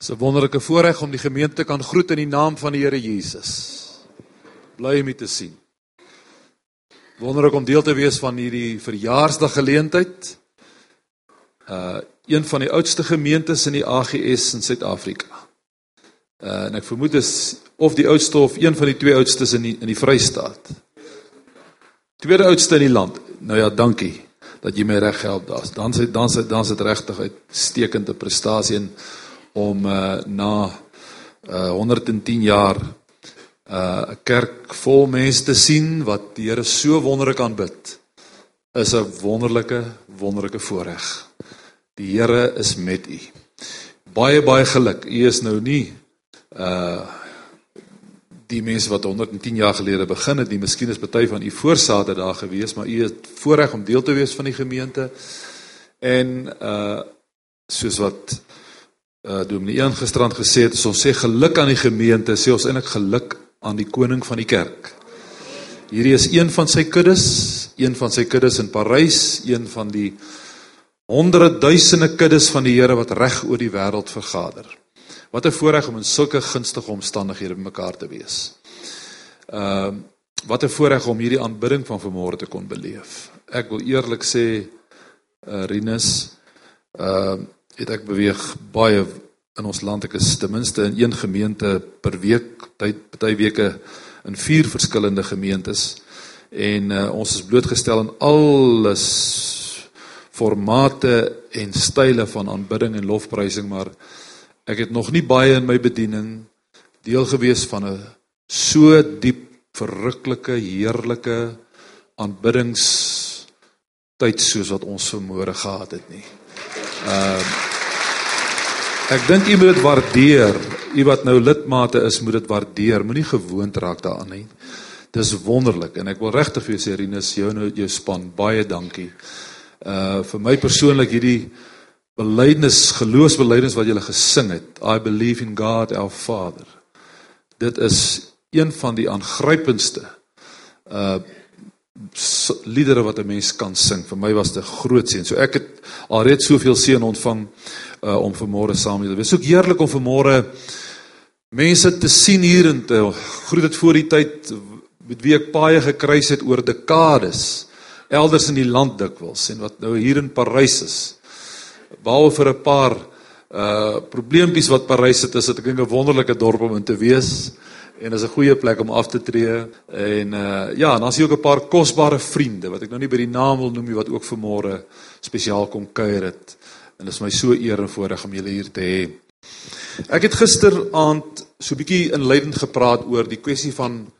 Dis 'n wonderlike voorreg om die gemeente kan groet in die naam van die Here Jesus. Bly om dit te sien. Wonderlik om deel te wees van hierdie verjaarsdaggeleentheid. Uh een van die oudste gemeentes in die AGS in Suid-Afrika. Uh en ek vermoed is of die oudste of een van die twee oudstes in die in die Vrystaat. Tweede oudste in die land. Nou ja, dankie dat jy my reg help daar. Dan sê dan sê dan sê dit regtig uitstekende prestasie en om uh, na uh, 110 jaar 'n uh, kerk vol mense te sien wat die Here so wonderlik aanbid is 'n wonderlike wonderlike voorreg. Die Here is met u. Baie baie geluk. U is nou nie uh die mense wat 110 jaar gelede begin het, die miskien is party van u voorsate daar gewees, maar u het voorreg om deel te wees van die gemeente. En uh soos wat uh Dominee Ian gisterand gesê het, ons sê geluk aan die gemeente, sê ons eintlik geluk aan die koning van die kerk. Hierdie is een van sy kuddes, een van sy kuddes in Parys, een van die honderde duisende kuddes van die Here wat reg oor die wêreld vergader. Wat 'n voorreg om in sulke gunstige omstandighede bymekaar te wees. Ehm uh, wat 'n voorreg om hierdie aanbidding van vanmôre te kon beleef. Ek wil eerlik sê uh, Rinus ehm uh, het ek beweeg baie in ons land ek is ten minste in een gemeente per week tyd party weke in vier verskillende gemeentes en uh, ons is blootgestel aan alles formate en style van aanbidding en lofprysing maar ek het nog nie baie in my bediening deel gewees van 'n so diep verruklike heerlike aanbiddings tyd soos wat ons vermoere gehad het nie. Ehm uh, Ek dink u moet dit waardeer. U wat nou lidmate is, moet dit waardeer. Moenie gewoond raak daaraan nie. Dis wonderlik en ek wil regtig vir sê Rinus, jou nou jou span, baie dankie. Uh vir my persoonlik hierdie belydenis, geloofsbelydenis wat julle gesing het. I believe in God our Father. Dit is een van die aangrypendste uh liedere wat 'n mens kan sing. Vir my was dit 'n groot seën. So ek het alreeds soveel seën ontvang uh, om vanmôre saam te wees. So heerlik om vanmôre mense te sien hier en te groet dit voor die tyd met wie ek baie gekruis het oor dekades elders in die land dikwels en wat nou hier in Parys is. Behalwe vir 'n paar uh probleempies wat Parys het, is dit ek dink 'n wonderlike dorp om in te wees en is 'n goeie plek om af te tree en uh ja, en dan is hier ook 'n paar kosbare vriende wat ek nou nie by die naam wil noem nie wat ook vanmôre spesiaal kom kuier het. En dit is my so eer en voorreg om julle hier te hê. Ek het gisteraand so 'n bietjie inleidend gepraat oor die kwessie van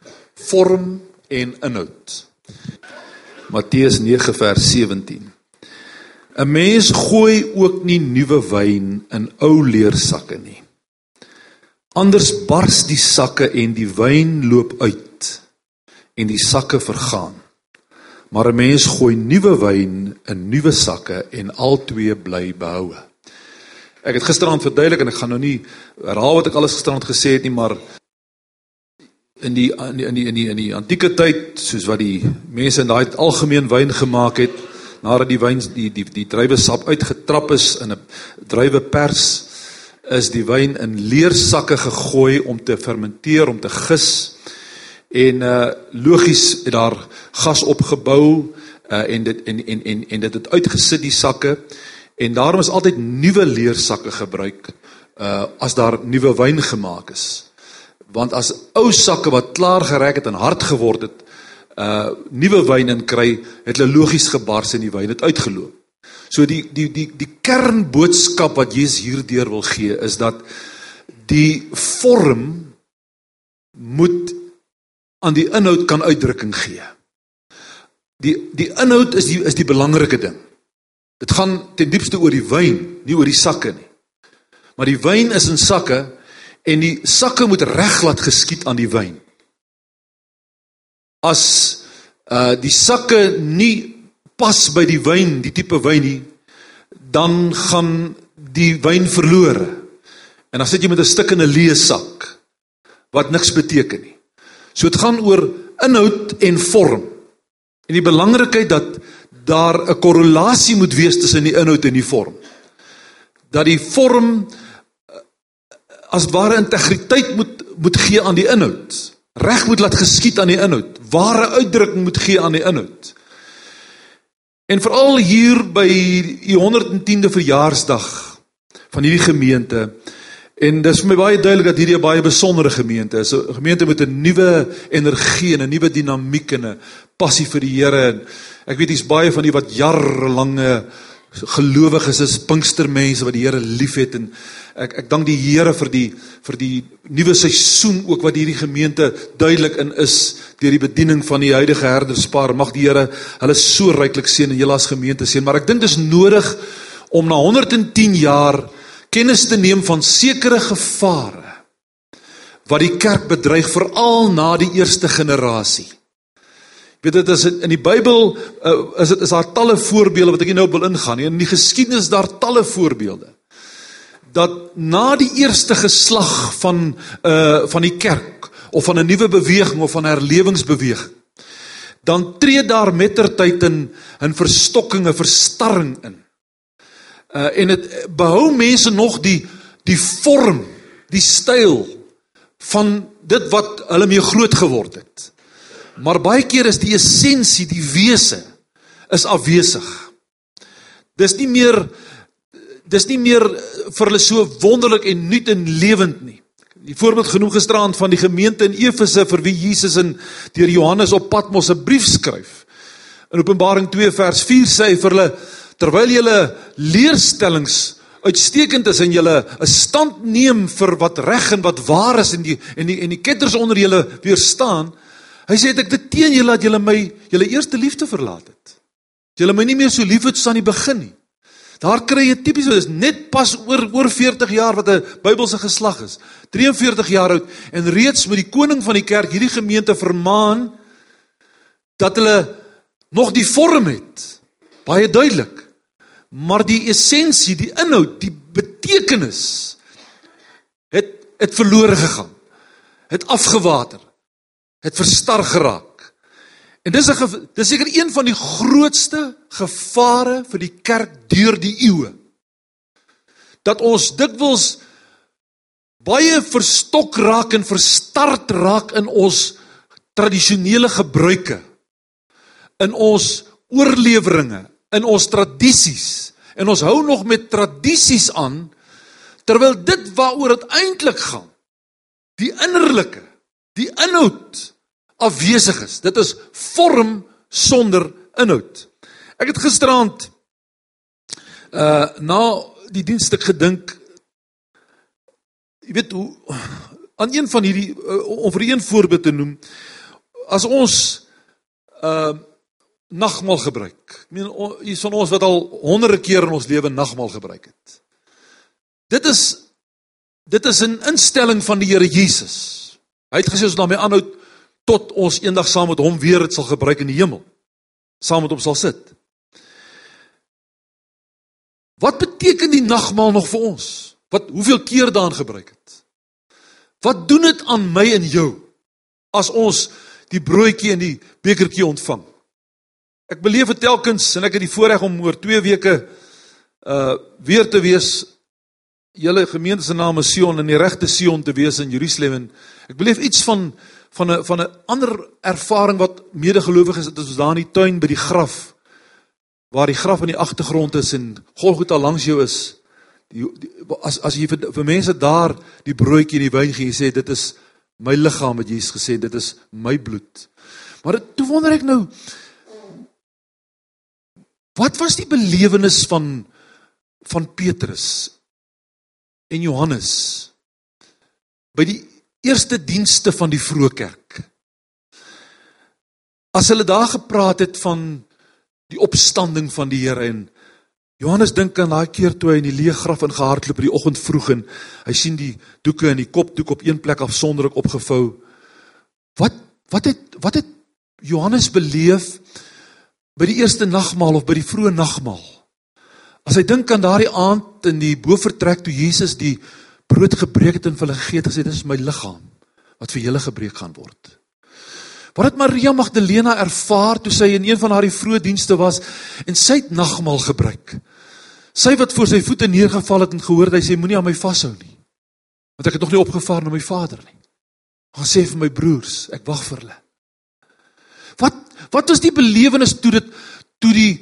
vorm en inhoud. Matteus 9 vers 17. 'n Mens gooi ook nie nuwe wyn in ou leersakke nie. Anders bars die sakke en die wyn loop uit en die sakke vergaan. Maar 'n mens gooi nuwe wyn in nuwe sakke en albei bly behoue. Ek het gisteraand verduidelik en ek gaan nou nie herhaal wat ek alles gisteraand gesê het nie, maar in die in die in die in die, in die antieke tyd, soos wat die mense in daai algemeen wyn gemaak het, nadat die wyn die die die druiwesap uitgetrap is in 'n druiwepers, is die wyn in leersakke gegooi om te fermenteer, om te gis en uh logies het daar gas opgebou uh en dit en en en en dit het uitgesit die sakke. En daarom is altyd nuwe leersakke gebruik uh as daar nuwe wyn gemaak is. Want as ou sakke wat klaar gereg het en hard geword het uh nuwe wyn in kry het hulle logies gebars en die wyn het uitgeloop. So die die die die kernboodskap wat Jesus hierdeur wil gee is dat die vorm moet aan die inhoud kan uitdrukking gee. Die die inhoud is die is die belangrike ding. Dit gaan ten diepste oor die wyn, nie oor die sakke nie. Maar die wyn is in sakke en die sakke moet reg laat geskied aan die wyn. As uh die sakke nie pas by die wyn, die tipe wyn nie, dan gaan die wyn verlore. En dan sit jy met 'n stuk in 'n leë sak wat niks beteken nie. So dit gaan oor inhoud en vorm. En die belangrikheid dat daar 'n korrelasie moet wees tussen die inhoud en die vorm. Dat die vorm as ware integriteit moet moet gee aan die inhoud. Reg moet laat geskied aan die inhoud. Ware uitdrukking moet gee aan die inhoud. En veral hier by die 110de verjaarsdag van hierdie gemeente en dis vir my baie duidelik dat hierdie 'n baie besondere gemeente is. 'n Gemeente met 'n nuwe energie en 'n nuwe dinamiek en 'n passie vir die Here en ek weet dis baie van die wat jarelange gelowiges is, Pinkstermense wat die Here liefhet en ek ek dank die Here vir die vir die nuwe seisoen ook wat hierdie gemeente duidelik in is deur die bediening van die huidige herderspaar. Mag die Here hulle so ryklik seën en julle as gemeente seën, maar ek dink dis nodig om na 110 jaar kennis te neem van sekere gevare wat die kerk bedreig veral na die eerste generasie. Weet dit is in die Bybel uh, is dit is daar talle voorbeelde wat ek nie nou wil ingaan nie. In die geskiedenis daar talle voorbeelde dat na die eerste geslag van uh van die kerk of van 'n nuwe beweging of van 'n herlewingsbeweging dan tree daar mettertyd in 'n verstokking, 'n verstarring in. Uh en dit behou mense nog die die vorm, die styl van dit wat hulle mee groot geword het. Maar baie keer is die essensie, die wese is afwesig. Dis nie meer dis nie meer vir hulle so wonderlik en nuut en lewend nie. Die voorbeeld genoem gisteraand van die gemeente in Efese vir wie Jesus in deur Johannes op Patmos 'n brief skryf. In Openbaring 2 vers 4 sê hy vir hulle terwyl julle leerstellings uitstekend is en julle 'n stand neem vir wat reg en wat waar is en die en die en die ketters onder julle weerstaan, Hy sê ek dit teen julle dat julle my julle eerste liefde verlaat het. Julle my nie meer so lief het soos aan die begin nie. Daar kry jy tipies dis net pas oor oor 40 jaar wat 'n Bybelse geslag is. 43 jaar oud en reeds met die koning van die kerk hierdie gemeente vermaan dat hulle nog die vorm het. Baie duidelik. Maar die essensie, die inhoud, die betekenis het het verlore gegaan. Het afgewater het verstar geraak. En dis 'n dis seker een van die grootste gevare vir die kerk deur die eeue. Dat ons dikwels baie verstok raak en verstard raak in ons tradisionele gebruike in ons oorleweringe, in ons tradisies. En ons hou nog met tradisies aan terwyl dit waaroor dit eintlik gaan, die innerlike die inhoud afwesig is. Dit is vorm sonder inhoud. Ek het gisteraand uh na die diensstuk gedink jy weet hoe aan een van hierdie uh, om vir een voorbeeld te noem as ons uh nagmaal gebruik. Ek meen hier's van ons wat al honderde keer in ons lewe nagmaal gebruik het. Dit is dit is 'n instelling van die Here Jesus. Hy het gesê ons daarmee aanhou tot ons eendag saam met hom weer dit sal gebruik in die hemel. Saam met hom sal sit. Wat beteken die nagmaal nog vir ons? Wat hoeveel keer daan gebruik het? Wat doen dit aan my en jou as ons die broodjie en die bekertjie ontvang? Ek beleef dit telkens en ek het die voorreg om oor 2 weke uh weer te wees. Julle gemeente se naam is Sion en die regte Sion te wees in Jerusalem. Ek beleef iets van van 'n van 'n ander ervaring wat medegelowiges het as ons daar in die tuin by die graf waar die graf in die agtergrond is en Golgotha langs jou is. Die, die as as jy vir, vir mense daar die broodjie en die wyn gee sê dit is my liggaam wat Jesus gesê dit is my bloed. Maar toe wonder ek nou wat was die belewenis van van Petrus en Johannes by die eerste dienste van die vroeë kerk. As hulle daar gepraat het van die opstanding van die Here en Johannes dink aan daai keer toe hy in die leë graf ingehardloop in die oggend vroeg en hy sien die doeke in die kopdoek op een plek afsonderlik opgevou. Wat wat het wat het Johannes beleef by die eerste nagmaal of by die vroeë nagmaal? As hy dink aan daardie aand in die bofortrek toe Jesus die brood gebreek het en vir hulle gegee het, gesê dis my liggaam wat vir julle gebreek gaan word. Wat het Maria Magdalena ervaar toe sy in een van haar vroeë dienste was en sy het nagmaal gebruik? Sy wat voor sy voete neergeval het en gehoor het hy sê moenie aan my vashou nie. Want ek het nog nie opgevaar na my vader nie. Gaan sê vir my broers, ek wag vir hulle. Wat wat was die belewenis toe dit toe die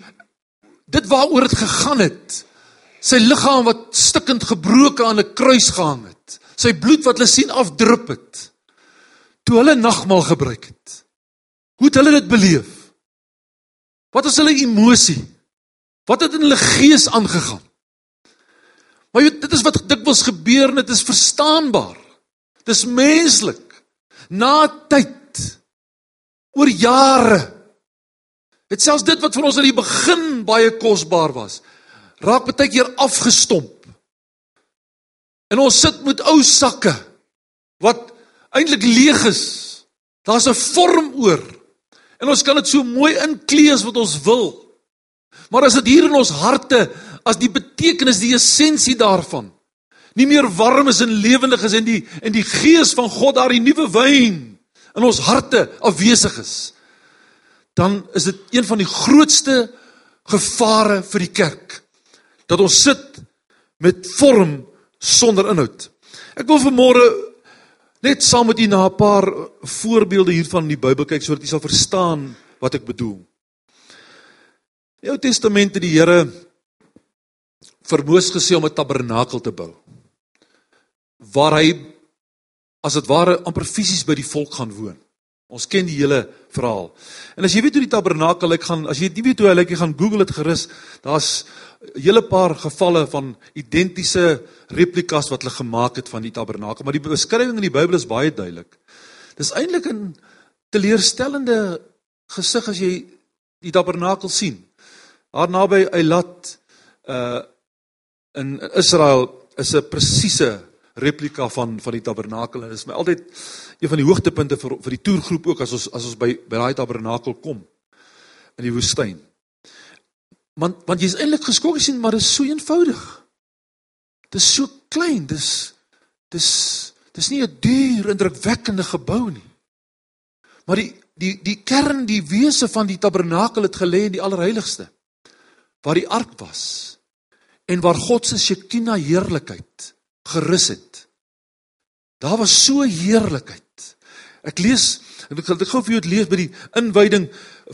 dit waaroor dit gegaan het? Sy liggaam wat stikkend gebroke aan 'n kruis gehang het. Sy bloed wat hulle sien afdrup het. Toe hulle nagmaal gebruik het. Hoe het hulle dit beleef? Wat was hulle emosie? Wat het in hulle gees aangegaan? Maar jy weet, dit is wat dikwels gebeur en dit is verstaanbaar. Dit is menslik. Na tyd oor jare het selfs dit wat vir ons aan die begin baie kosbaar was, raak baie keer afgestomp. En ons sit met ou sakke wat eintlik leeg is. Daar's 'n vorm oor. En ons kan dit so mooi inklee as wat ons wil. Maar as dit hier in ons harte as die betekenis, die essensie daarvan nie meer warm is en lewendig is en die en die gees van God daar die nuwe wyn in ons harte afwesig is dan is dit een van die grootste gevare vir die kerk dat ons sit met vorm sonder inhoud. Ek wil vanmôre net saam met u na 'n paar voorbeelde hiervan in die Bybel kyk sodat u sal verstaan wat ek bedoel. In die Ou Testament het die Here vir Moses gesê om 'n tabernakel te bou. Waar hy as dit ware amper fisies by die volk gaan woon. Ons ken die hele verhaal. En as jy weet hoe die tabernakel lyk, gaan as jy nie weet hoe hy lyk, jy gaan Google dit gerus. Daar's 'n hele paar gevalle van identiese replikas wat hulle gemaak het van die tabernakel, maar die beskrywing in die Bybel is baie duidelik. Dis eintlik 'n teleurstellende gesig as jy die tabernakel sien. Daar naby Eilat uh in Israel is 'n presiese replika van van die tabernakel en dit is my altyd een van die hoogtepunte vir vir die toergroep ook as ons as ons by by daai tabernakel kom in die woestyn. Want want jy's eintlik geskok sien maar dit is so eenvoudig. Dit is so klein, dis dis dis nie 'n duur indrukwekkende gebou nie. Maar die die die kern, die wese van die tabernakel het gelê in die allerheiligste waar die ark was en waar God se Shekinah heerlikheid gerus het. Daar was so heerlikheid. Ek lees ek gaan dit gou vir jou lees by die inwyding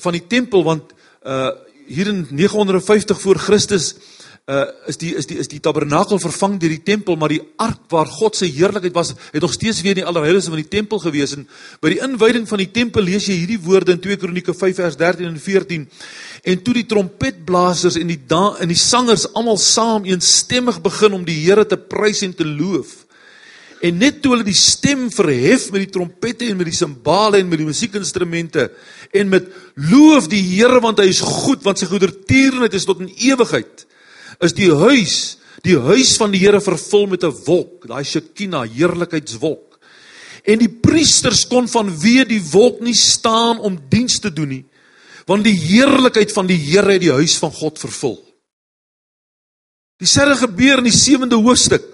van die tempel want uh hier in 950 voor Christus uh is die is die is die tabernakel vervang deur die tempel maar die ark waar God se heerlikheid was het nog steeds weer in die allerheiligste van die tempel gewees. En by die inwyding van die tempel lees jy hierdie woorde in 2 Kronieke 5 vers 13 en 14 en toe die trompetblasers en die en die sangers almal saam eensstemmig begin om die Here te prys en te loof. En net toe hulle die stem verhef met die trompette en met die simbale en met die musiekinstrumente en met loof die Here want hy is goed want sy goedertierenheid is tot in ewigheid is die huis, die huis van die Here vervul met 'n wolk, daai Shekinah heerlikheidswolk. En die priesters kon vanweë die wolk nie staan om diens te doen nie, want die heerlikheid van die Here het die huis van God vervul. Dieselfde gebeur in die 7de hoofstuk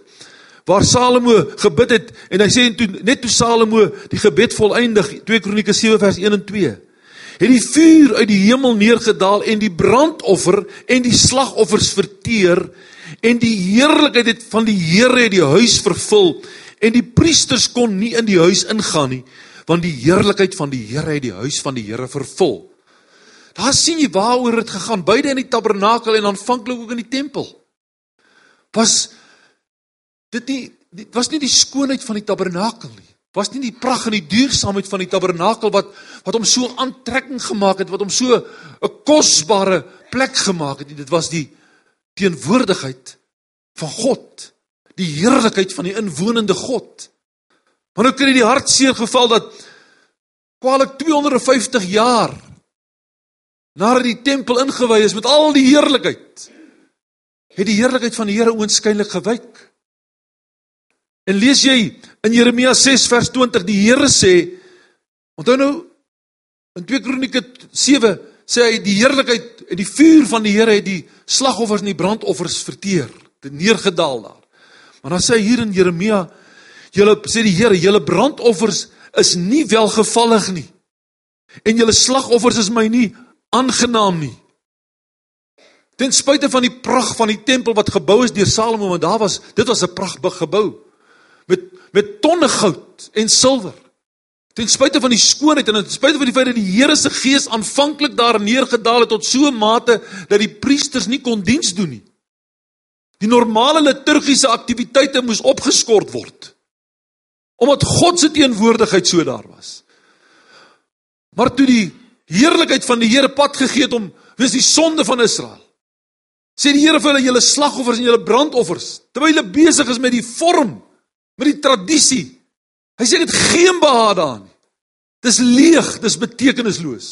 waar Salomo gebid het en hy sê en toe net toe Salomo die gebed volëindig 2 Kronieke 7 vers 1 en 2 het die vuur uit die hemel neergedaal en die brandoffer en die slagoffers verteer en die heerlikheid het van die Here het die huis vervul en die priesters kon nie in die huis ingaan nie want die heerlikheid van die Here het die huis van die Here vervul. Daar sien jy waaroor dit gegaan beide in die tabernakel en aanvanklik ook in die tempel. Was dit nie dit was nie die skoonheid van die tabernakel nie was nie die pragt en die duursaamheid van die tabernakel wat wat hom so aantrekking gemaak het, wat hom so 'n kosbare plek gemaak het nie. Dit was die teenwoordigheid van God, die heerlikheid van die inwonende God. Maar nou kry jy die hartseer geval dat kwalik 250 jaar nadat die tempel ingewy is met al die heerlikheid, het die heerlikheid van die Here oënskynlik gewyk. En lees jy in Jeremia 6 vers 20 die Here sê onthou nou in 2 Kronieke 7 sê hy die heerlikheid en die vuur van die Here het die slagoffers en die brandoffers verteer, dit neergedaal daar. Maar dan sê hy hier in Jeremia julle sê die Here julle brandoffers is nie welgevallig nie. En julle slagoffers is my nie aangenaam nie. Ten spyte van die pragt van die tempel wat gebou is deur Salomo, want daar was dit was 'n pragtige gebou. Met met tonne goud en silwer. Ten spyte van die skoonheid en ten spyte van die feit dat die Here se gees aanvanklik daar neergedaal het tot so 'n mate dat die priesters nie kon diens doen nie. Die normale liturgiese aktiwiteite moes opgeskort word. Omdat God se teenwoordigheid so daar was. Maar toe die heerlikheid van die Here pad gegee het om wys die sonde van Israel. Sê die Here vir hulle julle slagoffers en julle brandoffers terwyl hulle besig is met die vorm, met die tradisie. Hy sê dit geen behaag daarin. Dis leeg, dis betekenisloos.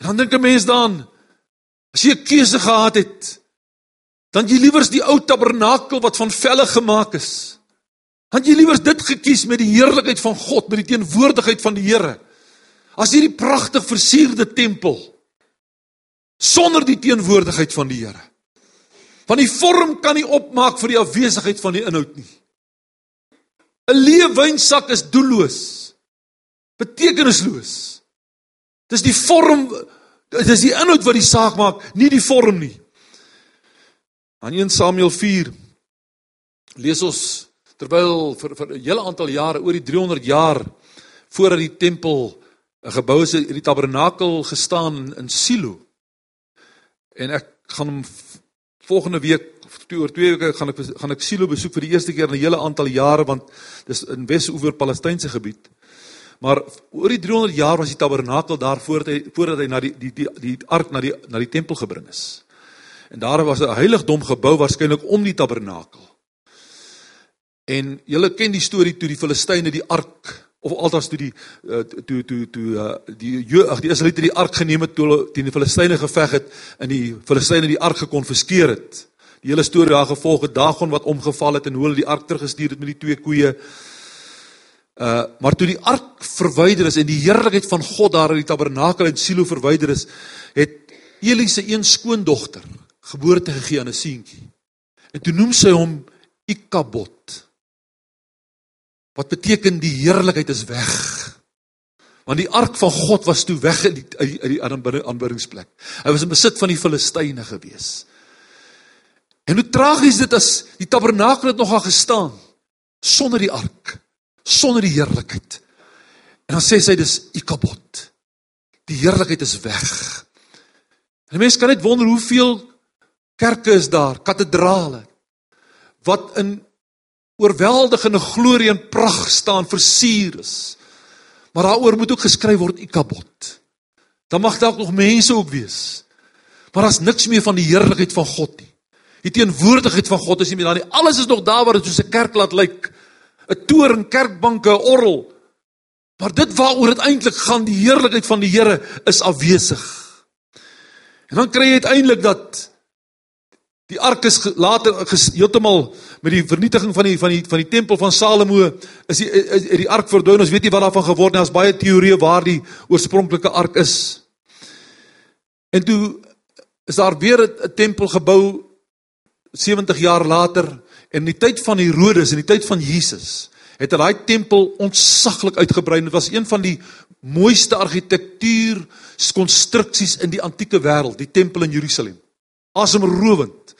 En dan dink 'n mens dan as jy 'n keuse gehad het, dan jy liewers die ou tabernakel wat van velle gemaak is. Dan jy liewers dit gekies met die heerlikheid van God, met die teenwoordigheid van die Here. As hierdie pragtig versierde tempel sonder die teenwoordigheid van die Here. Want die vorm kan nie opmaak vir die afwesigheid van die inhoud nie. 'n Leë wynsak is doelloos. Betekenisloos. Dis die vorm, dis die inhoud wat die saak maak, nie die vorm nie. Aan 1 Samuel 4 lees ons terwyl vir vir 'n hele aantal jare, oor die 300 jaar voordat die tempel 'n gebou is, die tabernakel gestaan in, in Silo. En ek gaan hom volgende week toe oor twee weke gaan ek gaan ek Silo besoek vir die eerste keer in 'n hele aantal jare want dis in Wes-oever Palestynse gebied. Maar oor die 300 jaar was die tabernakel daar voordat hy voordat hy na die die die die ark na die na die tempel gebring is. En daar was 'n heiligdom gebou waarskynlik om die tabernakel. En julle ken die storie toe die Filistyne die ark of alters toe die uh, toe toe toe uh, die ag die Israeliete die ark geneem het toe teen die Filistyne geveg het en die Filistyne die ark gekonfiskeer het die hele storie daar gevolg het Dagon wat omgeval het en hoe hulle die ark teruggestuur het met die twee koeie. Uh maar toe die ark verwyder is en die heerlikheid van God daar in die tabernakel in Silo verwyder is, het Eli se een skoondogter geboorte gegee aan 'n seentjie. En toe noem sy hom Ikabod. Wat beteken die heerlikheid is weg. Want die ark van God was toe weg uit die uit die aanbiddingsplek. Hy was in besit van die Filistyne gewees. En hoe tragies dit is, die tabernakel het nogal gestaan sonder die ark, sonder die heerlikheid. En dan sê sy dis Ikabod. Die heerlikheid is weg. En mense kan net wonder hoeveel kerke is daar, katedrale wat in oorweldigende glorie en pragt staan, versier is. Maar daaroor moet ook geskryf word Ikabod. Dan mag dalk nog mense ook wees. Maar daar's niks meer van die heerlikheid van God nie. Die teenwoordigheid van God is nie meer daar nie. Alles is nog daar waar dit soos 'n kerk laat lyk. 'n Toring, kerkbanke, 'n orgel. Maar dit waaroor dit eintlik gaan, die heerlikheid van die Here is afwesig. En dan kry jy uiteindelik dat die ark is later heeltemal met die vernietiging van die van die van die tempel van Salomo is die is die ark verdwyn. Ons weet nie wat daarvan geword het nie. Daar's baie teorieë waar die oorspronklike ark is. En toe is daar weer 'n tempel gebou 70 jaar later in die tyd van Herodes en die tyd van Jesus het hy daai tempel ontsaglik uitgebrei. Dit was een van die mooiste argitektuur konstruksies in die antieke wêreld, die tempel in Jerusalem. Asemrowend.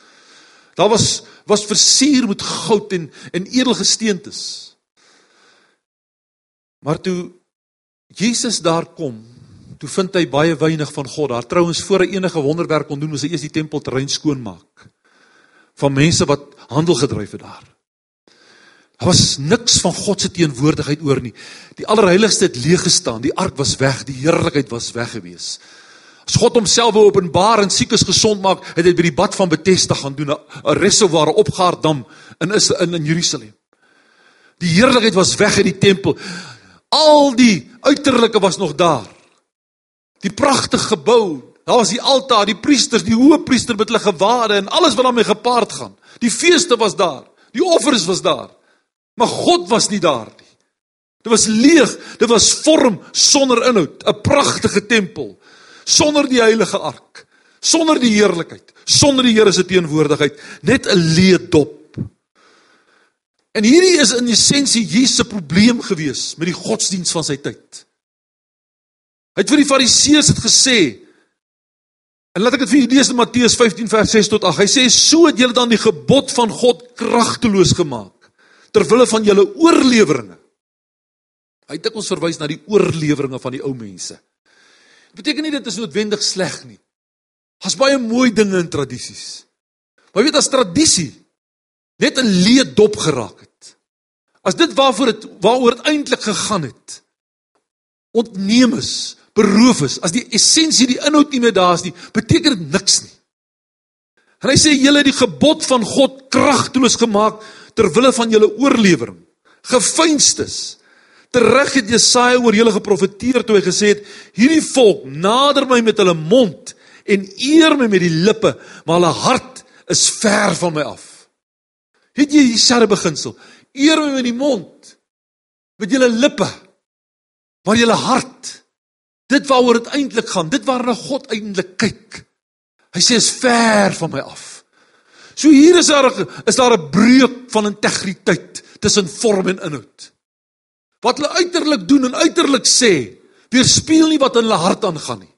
Daar was was versier met goud en en edelgesteentes. Maar toe Jesus daar kom, toe vind hy baie weinig van God daar. Trouwens voor hy enige wonderwerk kon doen, moes hy eers die tempelterrein skoonmaak van mense wat handel gedryf het daar. Daar was niks van God se teenwoordigheid oor nie. Die allerheiligste het leeg gestaan. Die ark was weg, die heerlikheid was weg gewees. As God homself wou openbaar en siekes gesond maak, het hy by die bad van Bethesda gaan doen, 'n reservoir opgaardam in is in in Jerusalem. Die heerlikheid was weg uit die tempel. Al die uiterlike was nog daar. Die pragtige gebou, Daar was die altaar, die priesters, die hoëpriester met hulle gewade en alles wat daarmee gepaard gaan. Die feeste was daar. Die offers was daar. Maar God was nie daar nie. Dit was leeg, dit was vorm sonder inhoud, 'n pragtige tempel sonder die heilige ark, sonder die heerlikheid, sonder die Here se teenwoordigheid, net 'n leë dop. En hierdie is in essensie Jesus se probleem gewees met die godsdiens van sy tyd. Hy het vir die fariseërs het gesê, En laat ek dit vir julle lees in Matteus 15 vers 6 tot 8. Hy sê so het julle dan die gebod van God kragteloos gemaak ter wille van julle oorleweringe. Hy het ons verwys na die oorleweringe van die ou mense. Beteken nie dit is noodwendig sleg nie. Daar's baie mooi dinge in tradisies. Maar weet as tradisie net 'n leë dop geraak het. As dit waarvoor dit waaroor dit eintlik gegaan het ontneem is, beroof is, as die essensie, die inhoud nie meer daar is nie, beteken dit niks nie. En hy sê julle het die gebod van God kragteloos gemaak ter wille van julle oorlewering. Gefeinstes. Tereg het Jesaja oor julle geprofeteer toe hy gesê het: Hierdie volk nader my met hulle mond en eer my met die lippe, maar hulle hart is ver van my af. Het jy dieselfde beginsel? Eer my met die mond, met julle lippe, maar julle hart, dit waaroor dit eintlik gaan, dit waarna God eintlik kyk. Hy sê is ver van my af. So hier is daar is daar 'n breuk van integriteit tussen vorm en inhoud. Wat hulle uiterlik doen en uiterlik sê, weerspieël nie wat in hulle hart aangaan nie.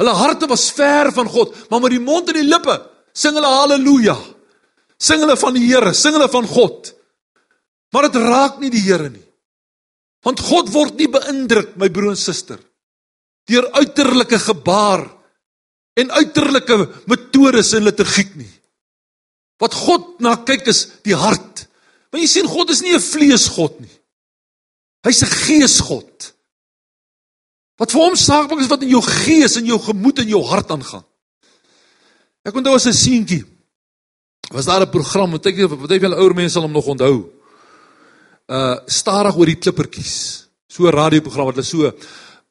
Hulle harte was ver van God, maar met die mond en die lippe sing hulle haleluja. Sing hulle van die Here, sing hulle van God. Maar dit raak nie die Here nie. Want God word nie beïndruk, my broer en suster, deur uiterlike gebaar en uiterlike metodes in liturgiek nie. Wat God na kyk is die hart. Want jy sien God is nie 'n vleesgod nie. Hy's 'n geesgod. Wat vir hom saak maak is wat in jou gees en jou gemoed en jou hart aangaan. Ek onthou as 'n seentjie was daar 'n program, wat ek wat jy wel ouer mense sal hom nog onthou. Uh stadig oor die klippertjies. So 'n radioprogram wat hulle so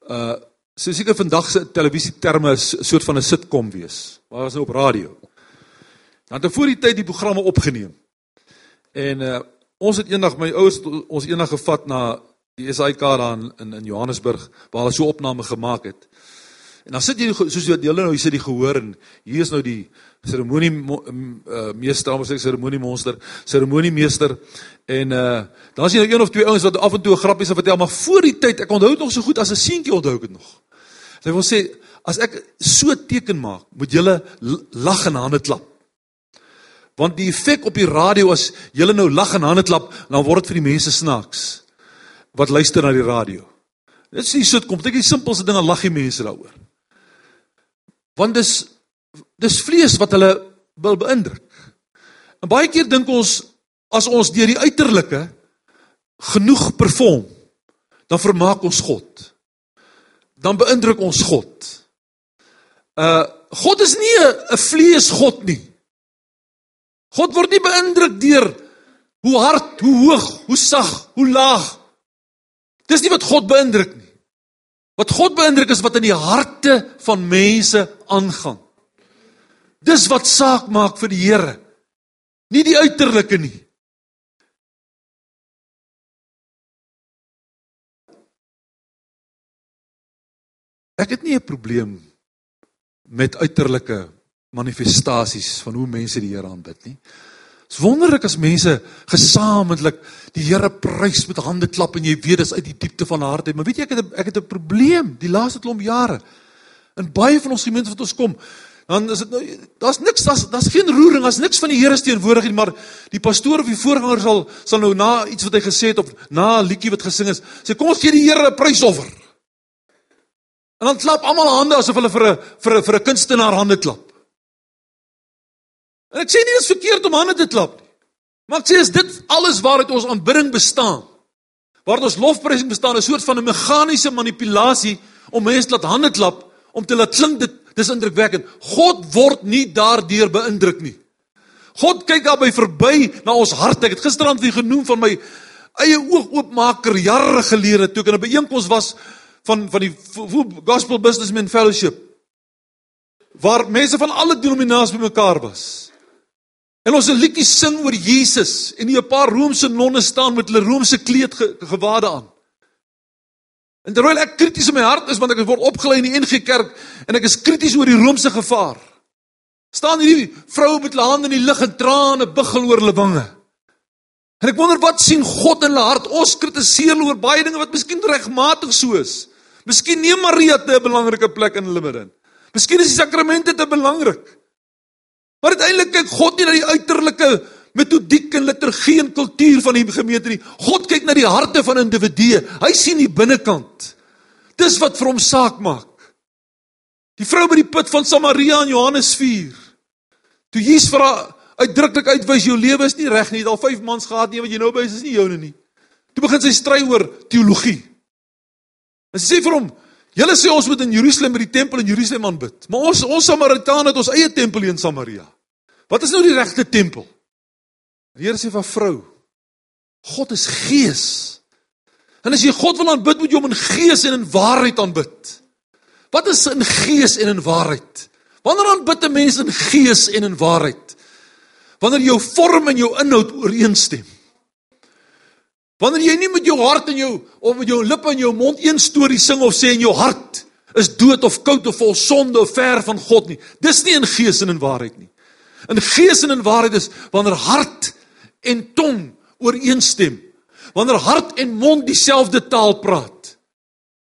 uh so seker vandag se televisie terme 'n soort van 'n sitkom wees. Maar was nou op radio. Dan het voor die tyd die programme opgeneem. En uh ons het eendag my ouers ons eendag gevat na die SAIK daar in, in in Johannesburg waar hulle so opname gemaak het. En dan sit jy soos wat julle nou hier sit die gehoor en hier is nou die seremonie uh, meester, ons sê seremoniemonster, seremoniemeester en uh dan is jy nou een of twee ouens wat af en toe 'n grappie se vertel, maar voor die tyd, ek onthou dit nog so goed as 'n seentjie onthou ek dit nog. Sy wil sê as ek so teken maak, moet julle lag en hande klap. Want die effek op die radio as julle nou lag en hande klap, dan word dit vir die mense snaaks wat luister na die radio. Dit is nie so kom, dit is die simpelste dinge lag die mense daaroor. Want dis dis vlees wat hulle wil beïndruk. En baie keer dink ons as ons deur die uiterlike genoeg perform, dan vermaak ons God. Dan beïndruk ons God. Uh God is nie 'n vleesgod nie. God word nie beïndruk deur hoe hard, hoe hoog, hoe sag, hoe laag Dis nie wat God beïndruk nie. Wat God beïndruk is wat in die harte van mense aangaan. Dis wat saak maak vir die Here. Nie die uiterlike nie. Ek het nie 'n probleem met uiterlike manifestasies van hoe mense die Here aanbid nie. Dit's wonderlik as mense gesamentlik die Here prys met hande klap en jy weet dis uit die diepte van hart uit. Maar weet jy ek het ek het 'n probleem die laaste klomp jare. In baie van ons gemeente wat ons kom, dan is dit nou daar's niks daar's daar's geen roering, daar's niks van die Here se teenwoordigheid nie, maar die pastoor of die voorganger sal sal nou na iets wat hy gesê het of na 'n liedjie wat gesing is, sê kom ons gee die Here 'n prysoffer. En dan klap almal hande asof hulle vir 'n vir 'n vir 'n kunstenaar hande klap. En ek sê nie dit is verkeerd om hande te klap nie. Maar ek sê is dit alles waaruit ons aanbidding bestaan. Waaruit ons lofprysing bestaan, 'n soort van 'n meganiese manipulasie om mense laat hande klap om te laat klink dit dis indrukwekkend. God word nie daardeur beïndruk nie. God kyk daarby verby na ons harte. Ek het gisterand weer genoem van my eie oogoopmaker jare gelede toe ek in 'n byeenkoms was van van die Gospel Businessmen Fellowship waar mense van alle denominasies bymekaar was. En ons 'n liedjie sing oor Jesus en nie 'n paar Romeinse nonne staan met hulle Romeinse kleed ge, gewade aan. En terwyl ek krities in my hart is want ek word opgelei in die NG Kerk en ek is krities oor die Romeinse gevaar. staan hierdie vroue met hulle hande in die lug en trane buggel oor hulle wange. En ek wonder wat sien God in hulle hart? Ons kritiseer oor baie dinge wat miskien regmatig so is. Miskien neem Maria te 'n belangrike plek in hulle midde. Miskien is die sakramente te belangrik. Maar uiteindelik kyk God nie na die uiterlike metodiek en liturgie en kultuur van die gemeente nie. God kyk na die harte van individue. Hy sien die binnekant. Dis wat vir hom saak maak. Die vrou by die put van Samaria in Johannes 4. Toe Jesus vir haar uitdruklik uitwys jou lewe is nie reg nie. Jy het al 5 mans gehad nie wat jy nou by is, is nie joune nie. Toe begin sy stry oor teologie. En sy sê vir hom, julle sê ons moet in Jerusalem by die tempel in Jerusalem aanbid. Maar ons ons Samaritane het ons eie tempel in Samaria. Wat is nou die regte tempel? Die Here sê vir vrou, God is gees. En as jy God wil aanbid, moet jy hom in gees en in waarheid aanbid. Wat is in gees en in waarheid? Wanneer aanbid 'n mens in gees en in waarheid? Wanneer jou vorm en jou inhoud ooreenstem. Wanneer jy nie met jou hart en jou of met jou lippe en jou mond een storie sing of sê in jou hart is dood of koud of vol sonde of ver van God nie. Dis nie in gees en in waarheid nie. In gees en in waarheid is wanneer hart en tong ooreenstem. Wanneer hart en mond dieselfde taal praat.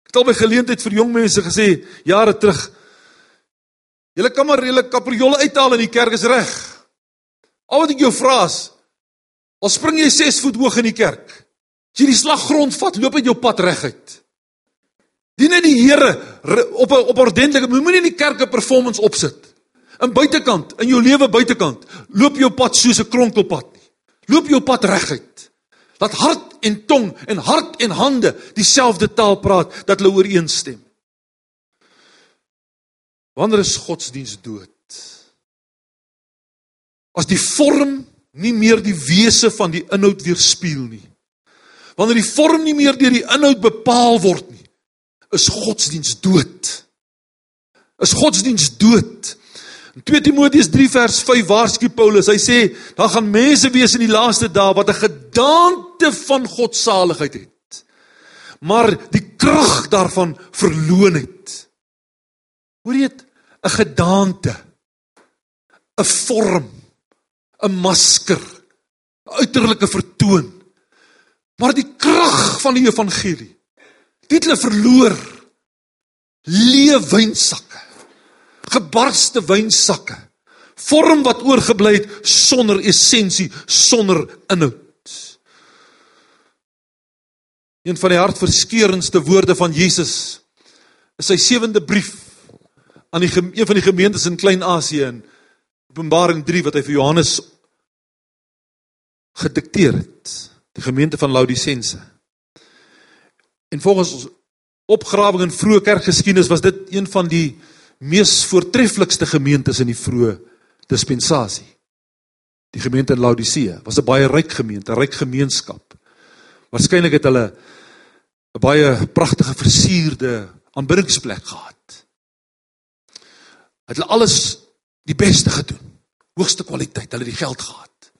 Ek het al by geleentheid vir jong mense gesê jare terug. Julle kan maar julle kapriolle uithaal in die kerk is reg. Al wat ek jou vra is al spring jy 6 voet hoog in die kerk. As jy die slaggrond vat, loop uit jou pad reguit. Dien net die Here op 'n op ordentlike, moenie in die kerk 'n performance opsit. In buitekant, in jou lewe buitekant, loop jou pad soos 'n kronkelpad nie. Loop jou pad reguit. Dat hart en tong en hart en hande dieselfde taal praat, dat hulle ooreenstem. Wanneer is godsdiens dood? As die vorm nie meer die wese van die inhoud weerspieël nie. Wanneer die vorm nie meer deur die inhoud bepaal word nie, is godsdiens dood. Is godsdiens dood. In 2 Timoteus 3 vers 5 waarsku Paulus, hy sê, daar gaan mense wees in die laaste dae wat 'n gedaante van godsaligheid het, maar die krag daarvan verloon het. Hoor jy dit? 'n gedaante, 'n vorm, 'n masker, 'n uiterlike vertoon Maar die krag van die evangelie het hulle verloor. Leë wynsakke. Gebarste wynsakke. Vorm wat oorgebly het sonder essensie, sonder inhoud. Een van die hartverskeurendste woorde van Jesus is sy sewende brief aan die een van die gemeentes in Klein-Asië in Openbaring 3 wat hy vir Johannes gedikteer het die gemeente van Laodicense. En volgens opgrawing in vroeë kerkgeskiedenis was dit een van die mees voortreffelikste gemeentes in die vroeë dispensasie. Die gemeente in Laodicea was 'n baie ryk gemeente, 'n ryk gemeenskap. Waarskynlik het hulle 'n baie pragtige versierde aanbiddingsplek gehad. Het hulle alles die beste gedoen. Hoogste kwaliteit, hulle het die geld gehad.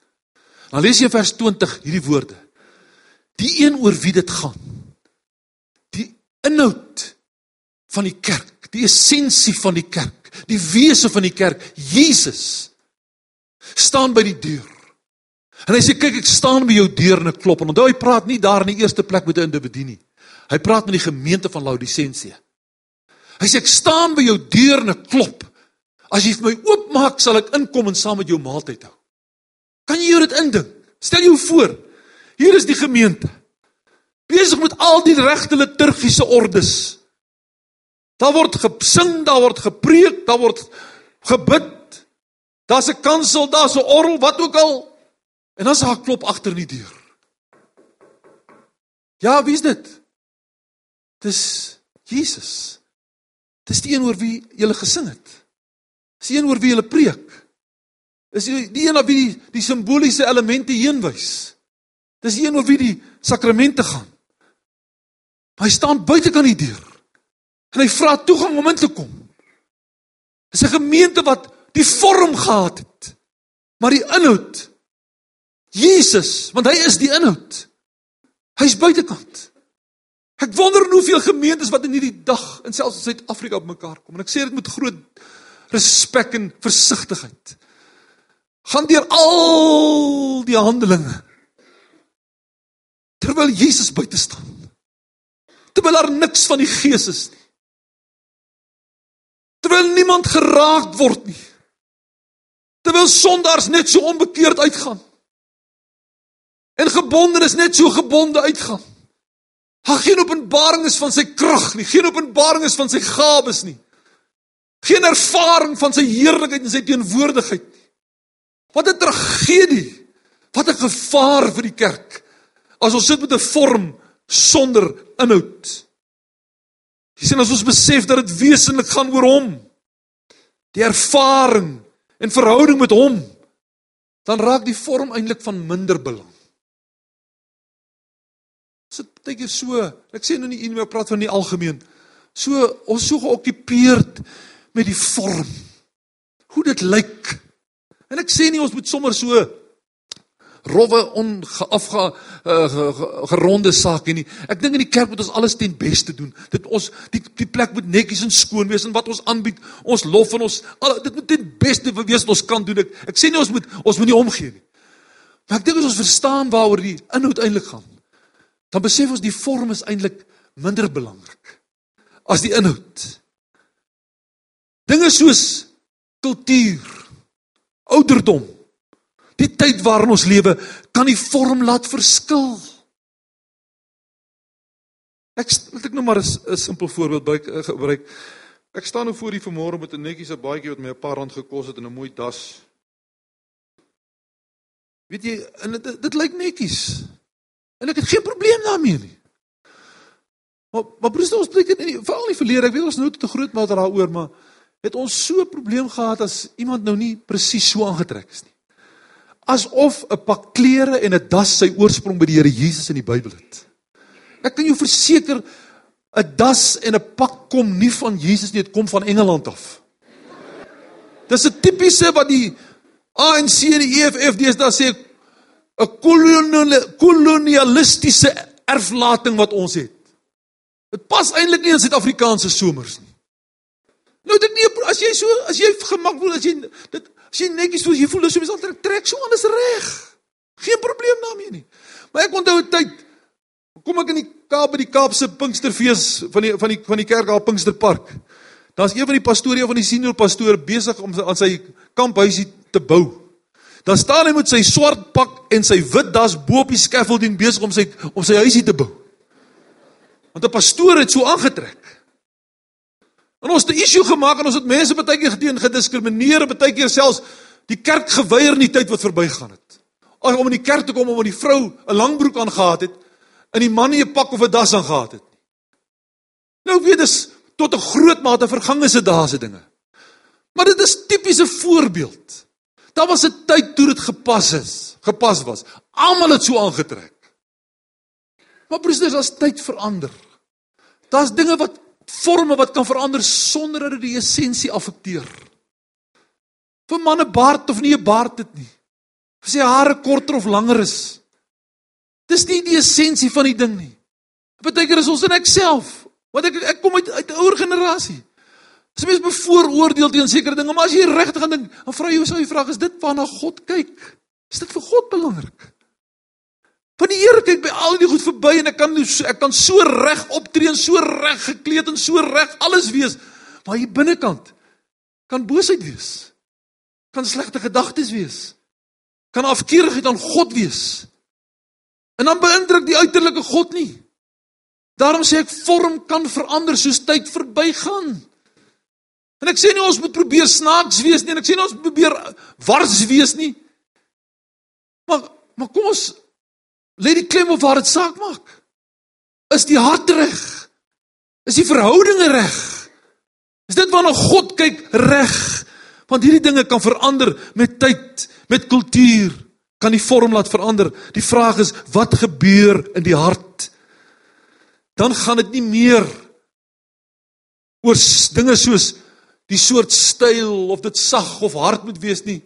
Dan lees jy in vers 20 hierdie woorde. Die een oor wie dit gaan. Die inhoud van die kerk, die essensie van die kerk, die wese van die kerk, Jesus staan by die deur. En hy sê kyk ek staan by jou deur en ek klop en onthou hy praat nie daar in die eerste plek met 'n individu nie. Hy praat met die gemeente van Laodicense. Hy sê ek staan by jou deur en ek klop. As jy vir my oopmaak, sal ek inkom en saam met jou maaltyd hou. Kan jy jou dit indink? Stel jou voor, Hier is die gemeente. Besig met al die regte liturgiese ordes. Daar word gesing, daar word gepreek, daar word gebid. Daar's 'n kansel, daar's 'n orgel, wat ook al. En dan sal 'n klop agter die deur. Ja, wie is dit? Dis Jesus. Dis die een oor wie jy gesing het. Dis die een oor wie jy preek. Dis die een op wie die, die simboliese elemente heenwys. Dis een oor wie die sakramente gaan. Maar hy staan buite kan die deur. En hy vra toegang om in te kom. Dis 'n gemeente wat die vorm gehad het, maar die inhoud Jesus, want hy is die inhoud. Hy's buitekant. Ek wonder hoeveel gemeentes wat in hierdie dag in selfs Suid-Afrika bymekaar kom en ek sê dit met groot respek en versigtigheid. Gaan deur al die handelinge terwyl Jesus buite staan. Terwyl daar niks van die Gees is nie. Terwyl niemand geraak word nie. Terwyl sondaars net so onbekeerd uitgaan. En gebondenes net so gebonde uitgaan. Daar geen openbaring is van sy krag nie, geen openbaring is van sy gawes nie. Geen ervaring van sy heerlikheid en sy teenwoordigheid nie. Wat 'n tragedie. Wat 'n gevaar vir die kerk. As ons sit met 'n vorm sonder inhoud. Jy sien as ons besef dat dit wesenlik gaan oor hom. Die ervaring en verhouding met hom, dan raak die vorm eintlik van minder belang. Dit so, baie keer so, ek sê nou nie in my praat van die algemeen. So ons so geokkupeerd met die vorm. Hoe dit lyk. En ek sê nie ons moet sommer so rowwe ongeafge uh, geronde sake nie. Ek dink in die kerk moet ons alles ten beste doen. Dit ons die die plek moet netjies en skoon wees en wat ons aanbied, ons lof en ons al dit moet ten beste wees wat ons kan doen. Ek, ek sê nie ons moet ons moet nie omgee nie. Maar ek dink as ons verstaan waaroor die inhoud eintlik gaan, dan besef ons die vorm is eintlik minder belangrik as die inhoud. Dinge soos kultuur, ouderdom, Die tyd waarin ons lewe kan die vorm laat verskil. Ek wil ek nou maar 'n simpel voorbeeld eh, gebruik. Ek staan nou voor die vanmôre met 'n netjiese baadjie wat my 'n paar rand gekos het en 'n mooi das. Weet jy, en dit dit lyk netjies. En ek het geen probleem daarmee nie. Maar maar broers, ons preek dit nie veral nie verlede. Ek weet ons nou te groot maar daaroor, maar het ons so 'n probleem gehad as iemand nou nie presies so aangetrek is nie asof 'n pak klere en 'n das sy oorsprong by die Here Jesus in die Bybel het. Ek kan jou verseker 'n das en 'n pak kom nie van Jesus nie, dit kom van Engeland af. Dis 'n tipiese wat die ANC en die EFF deesdae sê 'n kolonialistiese erflating wat ons het. Dit pas eintlik nie in Suid-Afrikaanse somers nie. Nou dit nie as jy so as jy gemak voel as jy dit As jy netjies voel, jy voel dis soms altyd trek so anders reg. Geen probleem daarmee nie. Maar ek onthou 'n tyd kom ek in die Kaap by die Kaapse Pinksterfees van die van die van die kerk daar Pinksterpark. Daar's een van die pastore van die senior pastoor besig om aan sy kamphuisie te bou. Dan staan hy met sy swart pak en sy wit das bo op die scaffolding besig om sy om sy huisie te bou. Want 'n pastoor het so aangetrek. En ons het 'n issue gemaak en ons het mense baie keer teen gediskrimineer, baie keer selfs die kerk geweier in die tyd wat verbygaan het. Om in die kerk te kom omdat die vrou 'n lang broek aangetree het en die man nie 'n pak of 'n das aangetree het nie. Nou weet dis tot 'n groot mate vergange se dae se dinge. Maar dit is tipiese voorbeeld. Daar was 'n tyd toe dit gepas is, gepas was. Almal het so aangetrek. Maar broers, daar's tyd verander. Daar's dinge wat forme wat kan verander sonder dat dit die essensie affekteer. Vir manne baard of nie 'n baard het nie. Of sy hare korter of langer is. Dis nie die essensie van die ding nie. Partykeer is ons in ek self, want ek ek kom uit uit 'n ouer generasie. As mens bevooroordeel teen sekere dinge, maar as jy regtig gaan dink, dan vra jy jouself die vraag, is dit waarna God kyk? Is dit vir God belangrik? Want die Here kyk by al die goed verby en ek kan ek kan so reg optree en so reg gekleed en so reg alles wees, maar hier binnekant kan boosheid wees. Kan slegte gedagtes wees. Kan afkeerigheid aan God wees. En dan beïndruk die uiterlike God nie. Daarom sê ek vorm kan verander soos tyd verbygaan. En ek sê nie ons moet probeer snaaks wees nie en ek sê nie ons moet probeer wars wees nie. Maar maar kom ons Lê die klem op waar dit saak maak. Is die hart reg? Is die verhoudinge reg? Is dit waarna God kyk reg? Want hierdie dinge kan verander met tyd, met kultuur, kan die vorm laat verander. Die vraag is wat gebeur in die hart? Dan gaan dit nie meer oor dinge soos die soort styl of dit sag of hard moet wees nie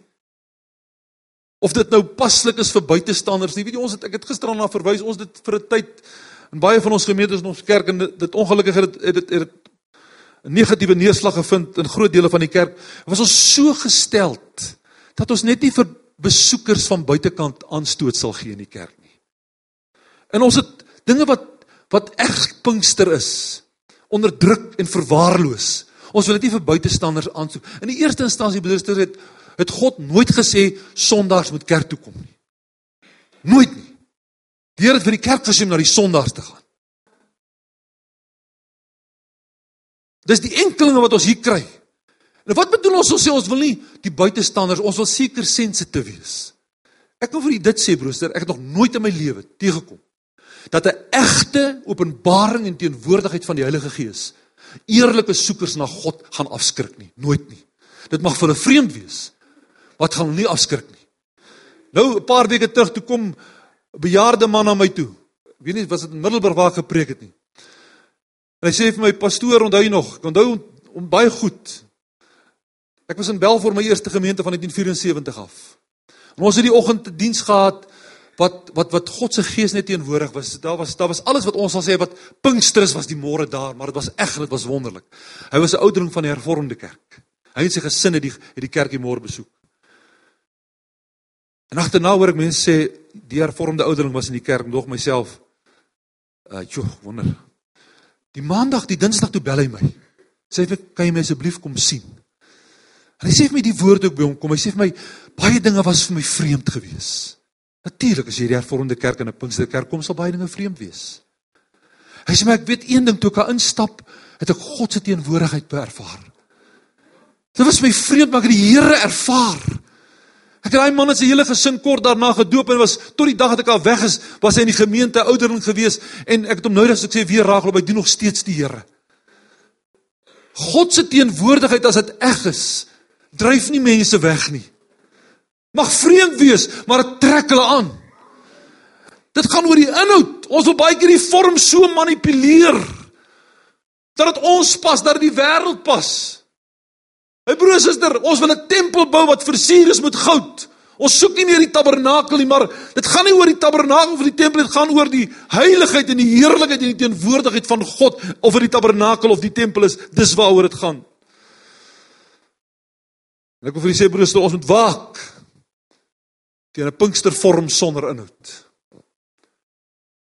of dit nou paslik is vir buitestanders nie. Weet jy ons het ek het gister aan na verwys ons dit vir 'n tyd in baie van ons gemeentes in ons kerk en dit, dit ongelukkig het dit het dit 'n negatiewe neerslag gevind in groot dele van die kerk. Was ons so gesteld dat ons net nie vir besoekers van buitekant aanstoot sal gee in die kerk nie. En ons het dinge wat wat eg Pinkster is onderdruk en verwaarloos. Ons wil dit nie vir buitestanders aansoek. In die eerste instansie broeders het het God nooit gesê sondaars moet kerk toe kom nie. Nooit nie. Die Here het vir die kerk gesê om na die sondaars te gaan. Dis die enkelinge wat ons hier kry. En wat bedoel ons as ons sê ons wil nie die buitestanders, ons wil seker sensitief wees. Ek wil vir u dit sê broer, ek het nog nooit in my lewe teëgekom dat 'n egte openbaring en teenwoordigheid van die Heilige Gees eerlike soekers na God gaan afskrik nie, nooit nie. Dit mag vir hulle vreemd wees. Wat gaan nie afskrik nie. Nou 'n paar weke terug toe kom 'n bejaarde man na my toe. Ek weet nie was dit in Middelburg waar ek gepreek het nie. En hy sê vir my pastoor, onthou jy nog? Ek onthou om baie goed. Ek was in Belfor my eerste gemeente van 1974 af. En ons het die oggend diens gehad wat wat wat God se gees net teenwoordig was. Daar was daar was alles wat ons sal sê wat Pinksteres was die môre daar, maar dit was reg, dit was wonderlik. Hy was 'n ouderling van die hervormde kerk. Hy het sy gesin het die het die kerk die môre besoek. En agterna hoor ek mense sê die hervormde ouderling was in die kerk, nog myself. Uh, joh, wonder. Die maandag, die dinsdag toe bel hy my. Sê hy, "Kan jy my asseblief kom sien?" En hy sê vir my die woord ook by hom kom. Hy sê vir my baie dinge was vir my vreemd geweest. Natuurlik as jy die hervormde kerk in 'n Pinksterkerk kom, sal baie dinge vreemd wees. Hy sê my ek weet een ding toe ek daar instap, het ek God se teenwoordigheid ervaar. Dit was my vreemd maar ek het die Here ervaar. Ek het daai man se hele gesin kort daarna gedoop en was tot die dag dat ek al weg is, was hy in die gemeente ouderling gewees en ek het hom nou as ek sê weer op hy doen nog steeds die Here. God se teenwoordigheid as dit eg is, dryf nie mense weg nie. Mag vreemd wees, maar dit trek hulle aan. Dit gaan oor die inhoud. Ons wil baie keer die vorm so manipuleer dat dit ons pas, dat dit die wêreld pas. My broer en suster, ons wil 'n tempel bou wat versier is met goud. Ons soek nie meer die tabernakel nie, maar dit gaan nie oor die tabernakel of die tempel, dit gaan oor die heiligheid en die heerlikheid en die teenwoordigheid van God of die tabernakel of die tempel is. Dis waaroor dit gaan. En ek wil vir julle sê broers, ons moet waak teen 'n Pinkstervorm sonder inhoud.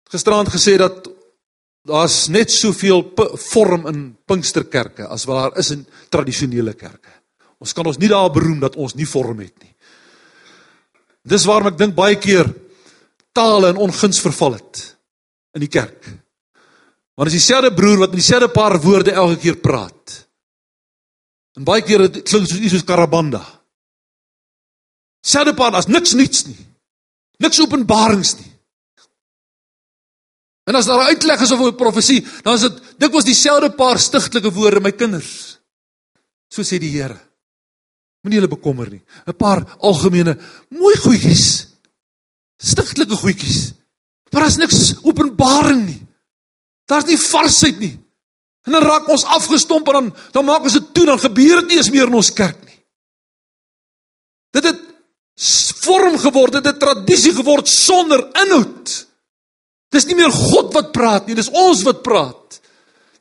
Gisteraand gesê dat daar's net soveel vorm in Pinksterkerke as wat daar is in tradisionele kerke. Ons kan ons nie daar beroem dat ons nie vorm het nie. Dis waarom ek dink baie keer tale in onguns verval het in die kerk. Want as dieselfde broer wat met dieselfde paar woorde elke keer praat. En baie keer klink dit soos iets soos karabanda. Selfde pad as niks nuuts nie. Niks openbarings nie. En as daar 'n uitleg is of 'n profesie, dan is dit dikwels dieselfde paar stigtelike woorde my kinders. So sê die Here. Moenie julle bekommer nie. 'n Paar algemene mooi goedjies. Stigtelike goedjies. Maar daar's niks openbaring nie. Daar's nie varsheid nie. En dan raak ons afgestomp en dan dan maak ons dit toe dan gebeur dit nie eens meer in ons kerk nie. Dit het vorm geword, dit het tradisie geword sonder inhoud. Dis nie meer God wat praat nie, dis ons wat praat.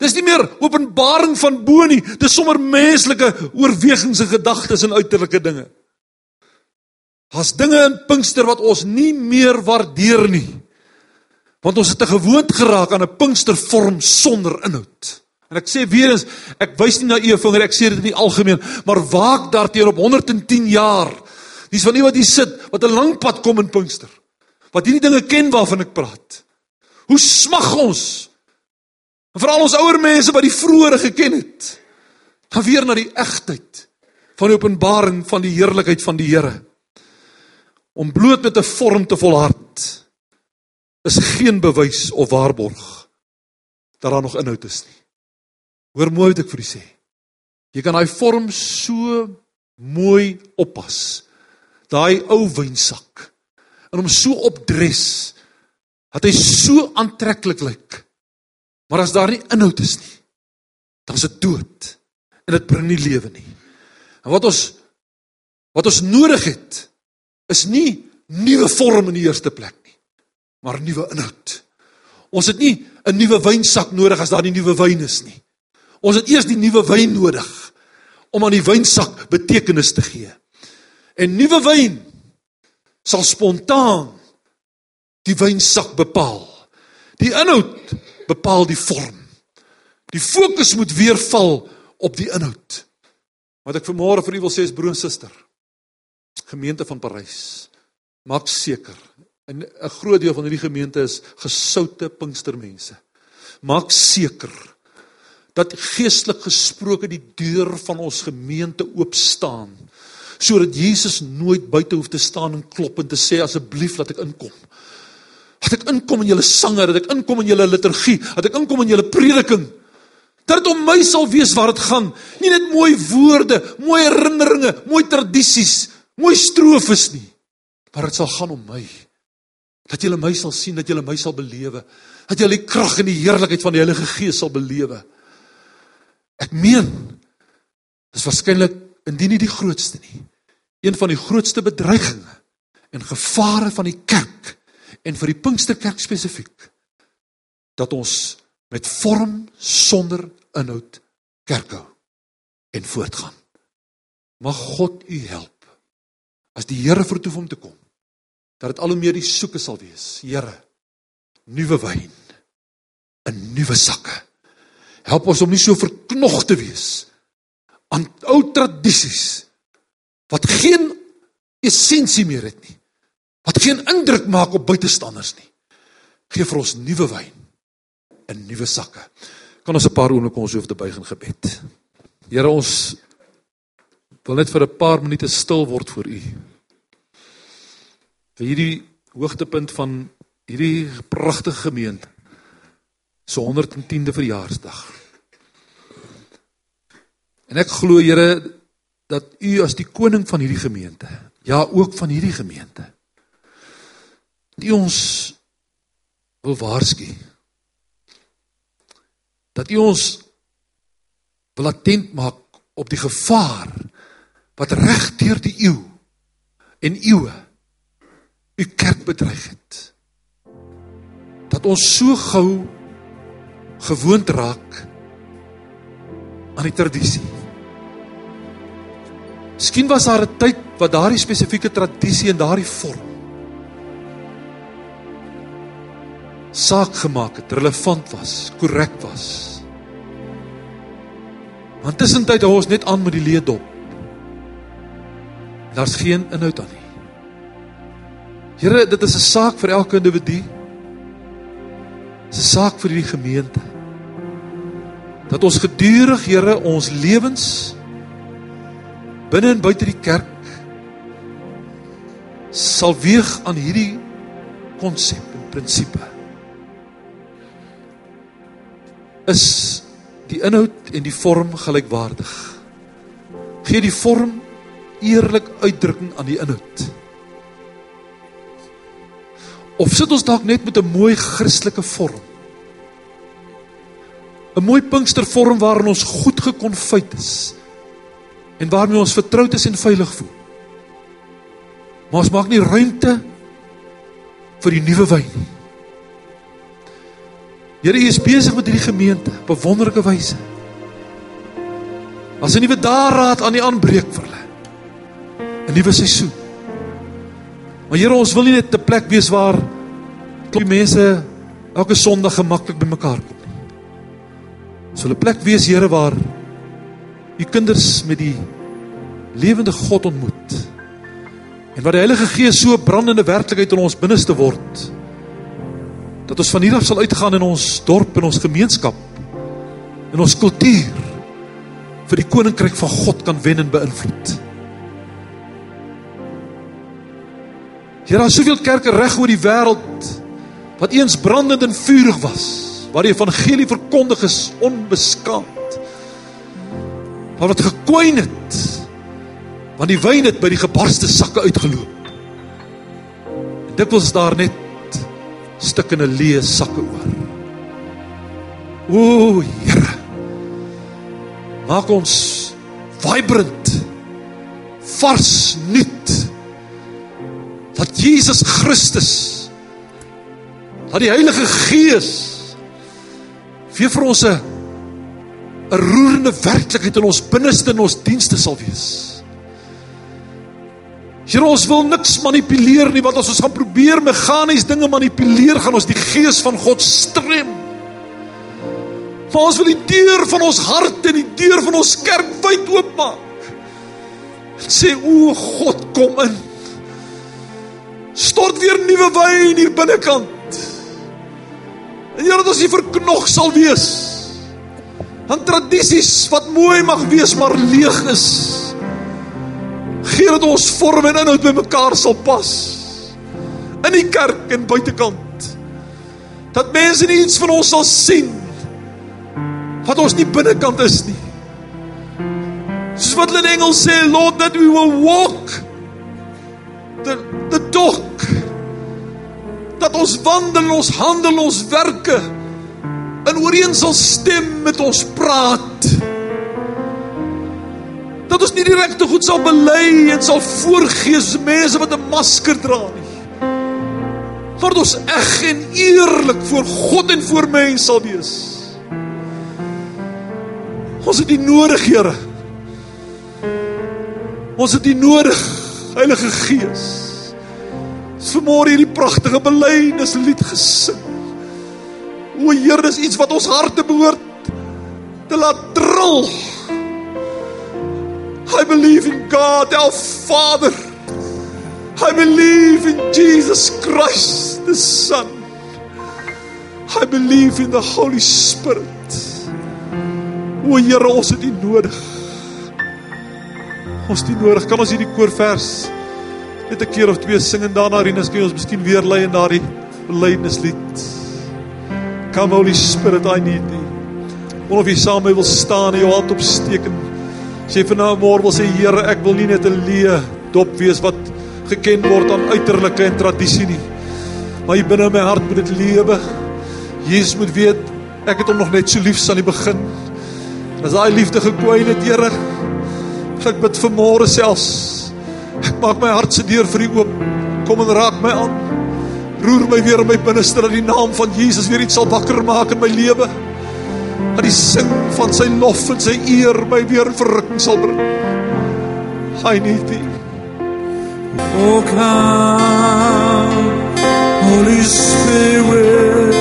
Dis nie meer openbaring van bo nie, dis sommer menslike oorwegings en gedagtes en uiterlike dinge. Daar's dinge in Pinkster wat ons nie meer waardeer nie. Want ons het te gewoond geraak aan 'n Pinkstervorm sonder inhoud. En ek sê weer eens, ek wys nie na u vinger, ek sê dit in die algemeen, maar waak daarteenoor op 110 jaar Dis van iemand hier sit wat 'n lang pad kom in Pinkster. Wat hierdie dinge ken waarvan ek praat. Hoe smag ons? En veral ons ouer mense wat die vroeëre geken het. Gaan weer na die egtheid van die openbaring van die heerlikheid van die Here. Om bloot met 'n vorm te volhard is geen bewys of waarborg dat daar nog inhoud is nie. Hoor mooi wat ek vir u sê. Jy kan daai vorm so mooi oppas daai ou wynsak en hom so opdres dat hy so aantreklik lyk. Maar as daar nie inhoud is nie, dan is dit dood en dit bring nie lewe nie. En wat ons wat ons nodig het is nie nuwe vorm in die eerste plek nie, maar nuwe inhoud. Ons het nie 'n nuwe wynsak nodig as daar nie nuwe wyn is nie. Ons het eers die nuwe wyn nodig om aan die wynsak betekenis te gee. En nuwe wyn sal spontaan die wynsak bepaal. Die inhoud bepaal die vorm. Die fokus moet weer val op die inhoud. Wat ek vanmôre vir u wil sê is broer en suster. Gemeente van Parys. Maak seker en 'n groot deel van hierdie gemeente is gesoute Pinkstermense. Maak seker dat geestelik gesproke die deur van ons gemeente oop staan sodat Jesus nooit buite hoef te staan en klop en te sê asseblief laat ek inkom. Dat ek inkom in julle sange, dat ek inkom in julle liturgie, dat ek inkom in julle prediking dat dit om my sal wees waar dit gaan. Nie net mooi woorde, mooi herinneringe, mooi tradisies, mooi strofes nie, maar dit sal gaan om my. Dat julle my sal sien, dat julle my sal belewe, dat julle die krag en die heerlikheid van die Heilige Gees sal belewe. Ek meen dis waarskynlik indien nie die grootste nie, een van die grootste bedreigings en gevare van die kerk en vir die Pinksterkerk spesifiek dat ons met vorm sonder inhoud kerk hou en voortgaan. Mag God u help as die Here vertoef om te kom dat dit al hoe meer die soeke sal wees. Here, nuwe wyn in nuwe sakke. Help ons om nie so verknog te wees aan ou tradisies wat geen essensie meer het nie. Wat geen indruk maak op buitestanders nie. Geef vir ons nuwe wyn in nuwe sakke. Kan ons 'n paar oomblikke ons hoef te buig in gebed. Here ons wil net vir 'n paar minute stil word voor U. Vir hierdie hoogtepunt van hierdie pragtige gemeente. So 110de verjaarsdag. En ek glo Here dat U as die koning van hierdie gemeente, ja ook van hierdie gemeente, die ons wil waarsku dat U ons wil attent maak op die gevaar wat reg deur die eeu en eeue U kerk bedreig het. Dat ons so gou gewoond raak aan die tradisie. Miskien was daar 'n tyd wat daardie spesifieke tradisie en daardie vorm saak gemaak het, relevant was, korrek was. Want tussentyd hou ons net aan met die leë dop. Daar's geen inhoud aan nie. Here, dit is 'n saak vir elke individu. Dit is 'n saak vir hierdie gemeente. Dat ons gedurig, Here, ons lewens binne en buite die kerk sal weeg aan hierdie konsep en prinsipe. Is die inhoud en die vorm gelykwaardig. Gee die vorm eerlik uitdrukking aan die inhoud. Of sit ons dalk net met 'n mooi Christelike vorm? 'n Mooi Pinkstervorm waarin ons goed gekonfyt is en waarmee ons vertroud is en veilig voel. Maar ons maak nie ruimte vir die nuwe wyn nie. Here, U is besig met hierdie gemeente op 'n wonderlike wyse. As 'n nuwe daarraad aan die aanbreek vir hulle. 'n Nuwe seisoen. Maar Here, ons wil nie net 'n plek wees waar klop mense elke Sondag gemaklik bymekaar kom nie. Ons wil 'n plek wees, Here, waar U kinders met die lewende God ontmoet. En waar die Heilige Gees so brandende werklikheid in ons binneste word dat ons van hier af sal uitgaan in ons dorp en ons gemeenskap en ons kultuur vir die koninkryk van God kan wen en beïnvloed. Hier is soveel kerke reg oor die wêreld wat eens brandend en vurig was, waar die evangelie verkondig is onbeskaamd. Maar wat gekwyn het want die wyn het by die gebarste sakke uitgeloop. En dit was daar net stukkende leë sakke oor. O Here. Maak ons vibrant. Vars nuut. Dat Jesus Christus dat die Heilige Gees vir vir ons 'n roerende werklikheid in ons binneste in ons dienste sal wees. Here ons wil niks manipuleer nie want as ons gaan probeer meganies dinge manipuleer gaan ons die gees van God strem. Maar ons wil die deur van ons hart en die deur van ons kerk wyd oopmaak. Sê o God, kom in. Stort weer nuwe wyn hier binnekant. En Here dat ons nie verknog sal wees. aan tradisies wat mooi mag wees maar leeg is. Gee dat ons vorm en inhoud by mekaar sal pas. In die kerk en buitekant. Dat mense nie iets van ons sal sien wat ons nie binnekant is nie. Soos wat hulle in Engels sê, Lord that we will walk the the talk. Dat ons wandel, ons handel, ons werke in ooreen sal stem met ons praat. Dat ons nie die regte goed sal bely en sal voorgee as mense wat 'n masker dra nie. Maar dat ons eg en eerlik voor God en voor mense sal wees. Ons het U nodig, Here. Ons het U nodig, Heilige Gees. Vanmôre hierdie pragtige belydenislied gesing. O Here, dis iets wat ons harte behoort te laat trill. I believe in God, our Father. I believe in Jesus Christ, the Son. I believe in the Holy Spirit. O Here, ons het U nodig. Ons het U nodig. Kan ons hierdie koorvers net 'n keer of twee sing en daarna Rinus kan ons miskien weer lei in daardie belydenislied. Come Holy Spirit, I need thee. Wil of jy saam met my wil staan en jou hand opsteek en sê vir nou môre wil sê Here, ek wil nie net 'n leë dop wees wat geken word aan uiterlike en tradisie nie. Maar hier binne in my hart moet dit lewe. Jesus moet weet ek het hom nog net so lief aan die begin. En as daai liefde gekwyn het, Here, ek bid vir môre selfs. Ek maak my hart se deur vir U oop. Kom en raak my aan. Roer my weer in my binneste dat die naam van Jesus weer iets sal wakker maak in my lewe dat die sing van sy lof en sy eer my weer verrukking sal bring. Hy net die O come, Holy Spirit.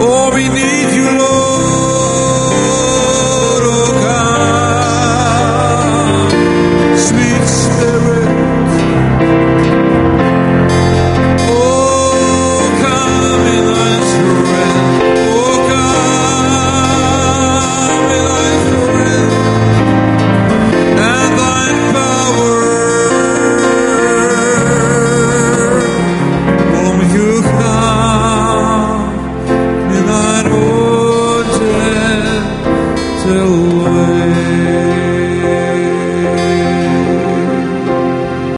Oh, we need you, Lord.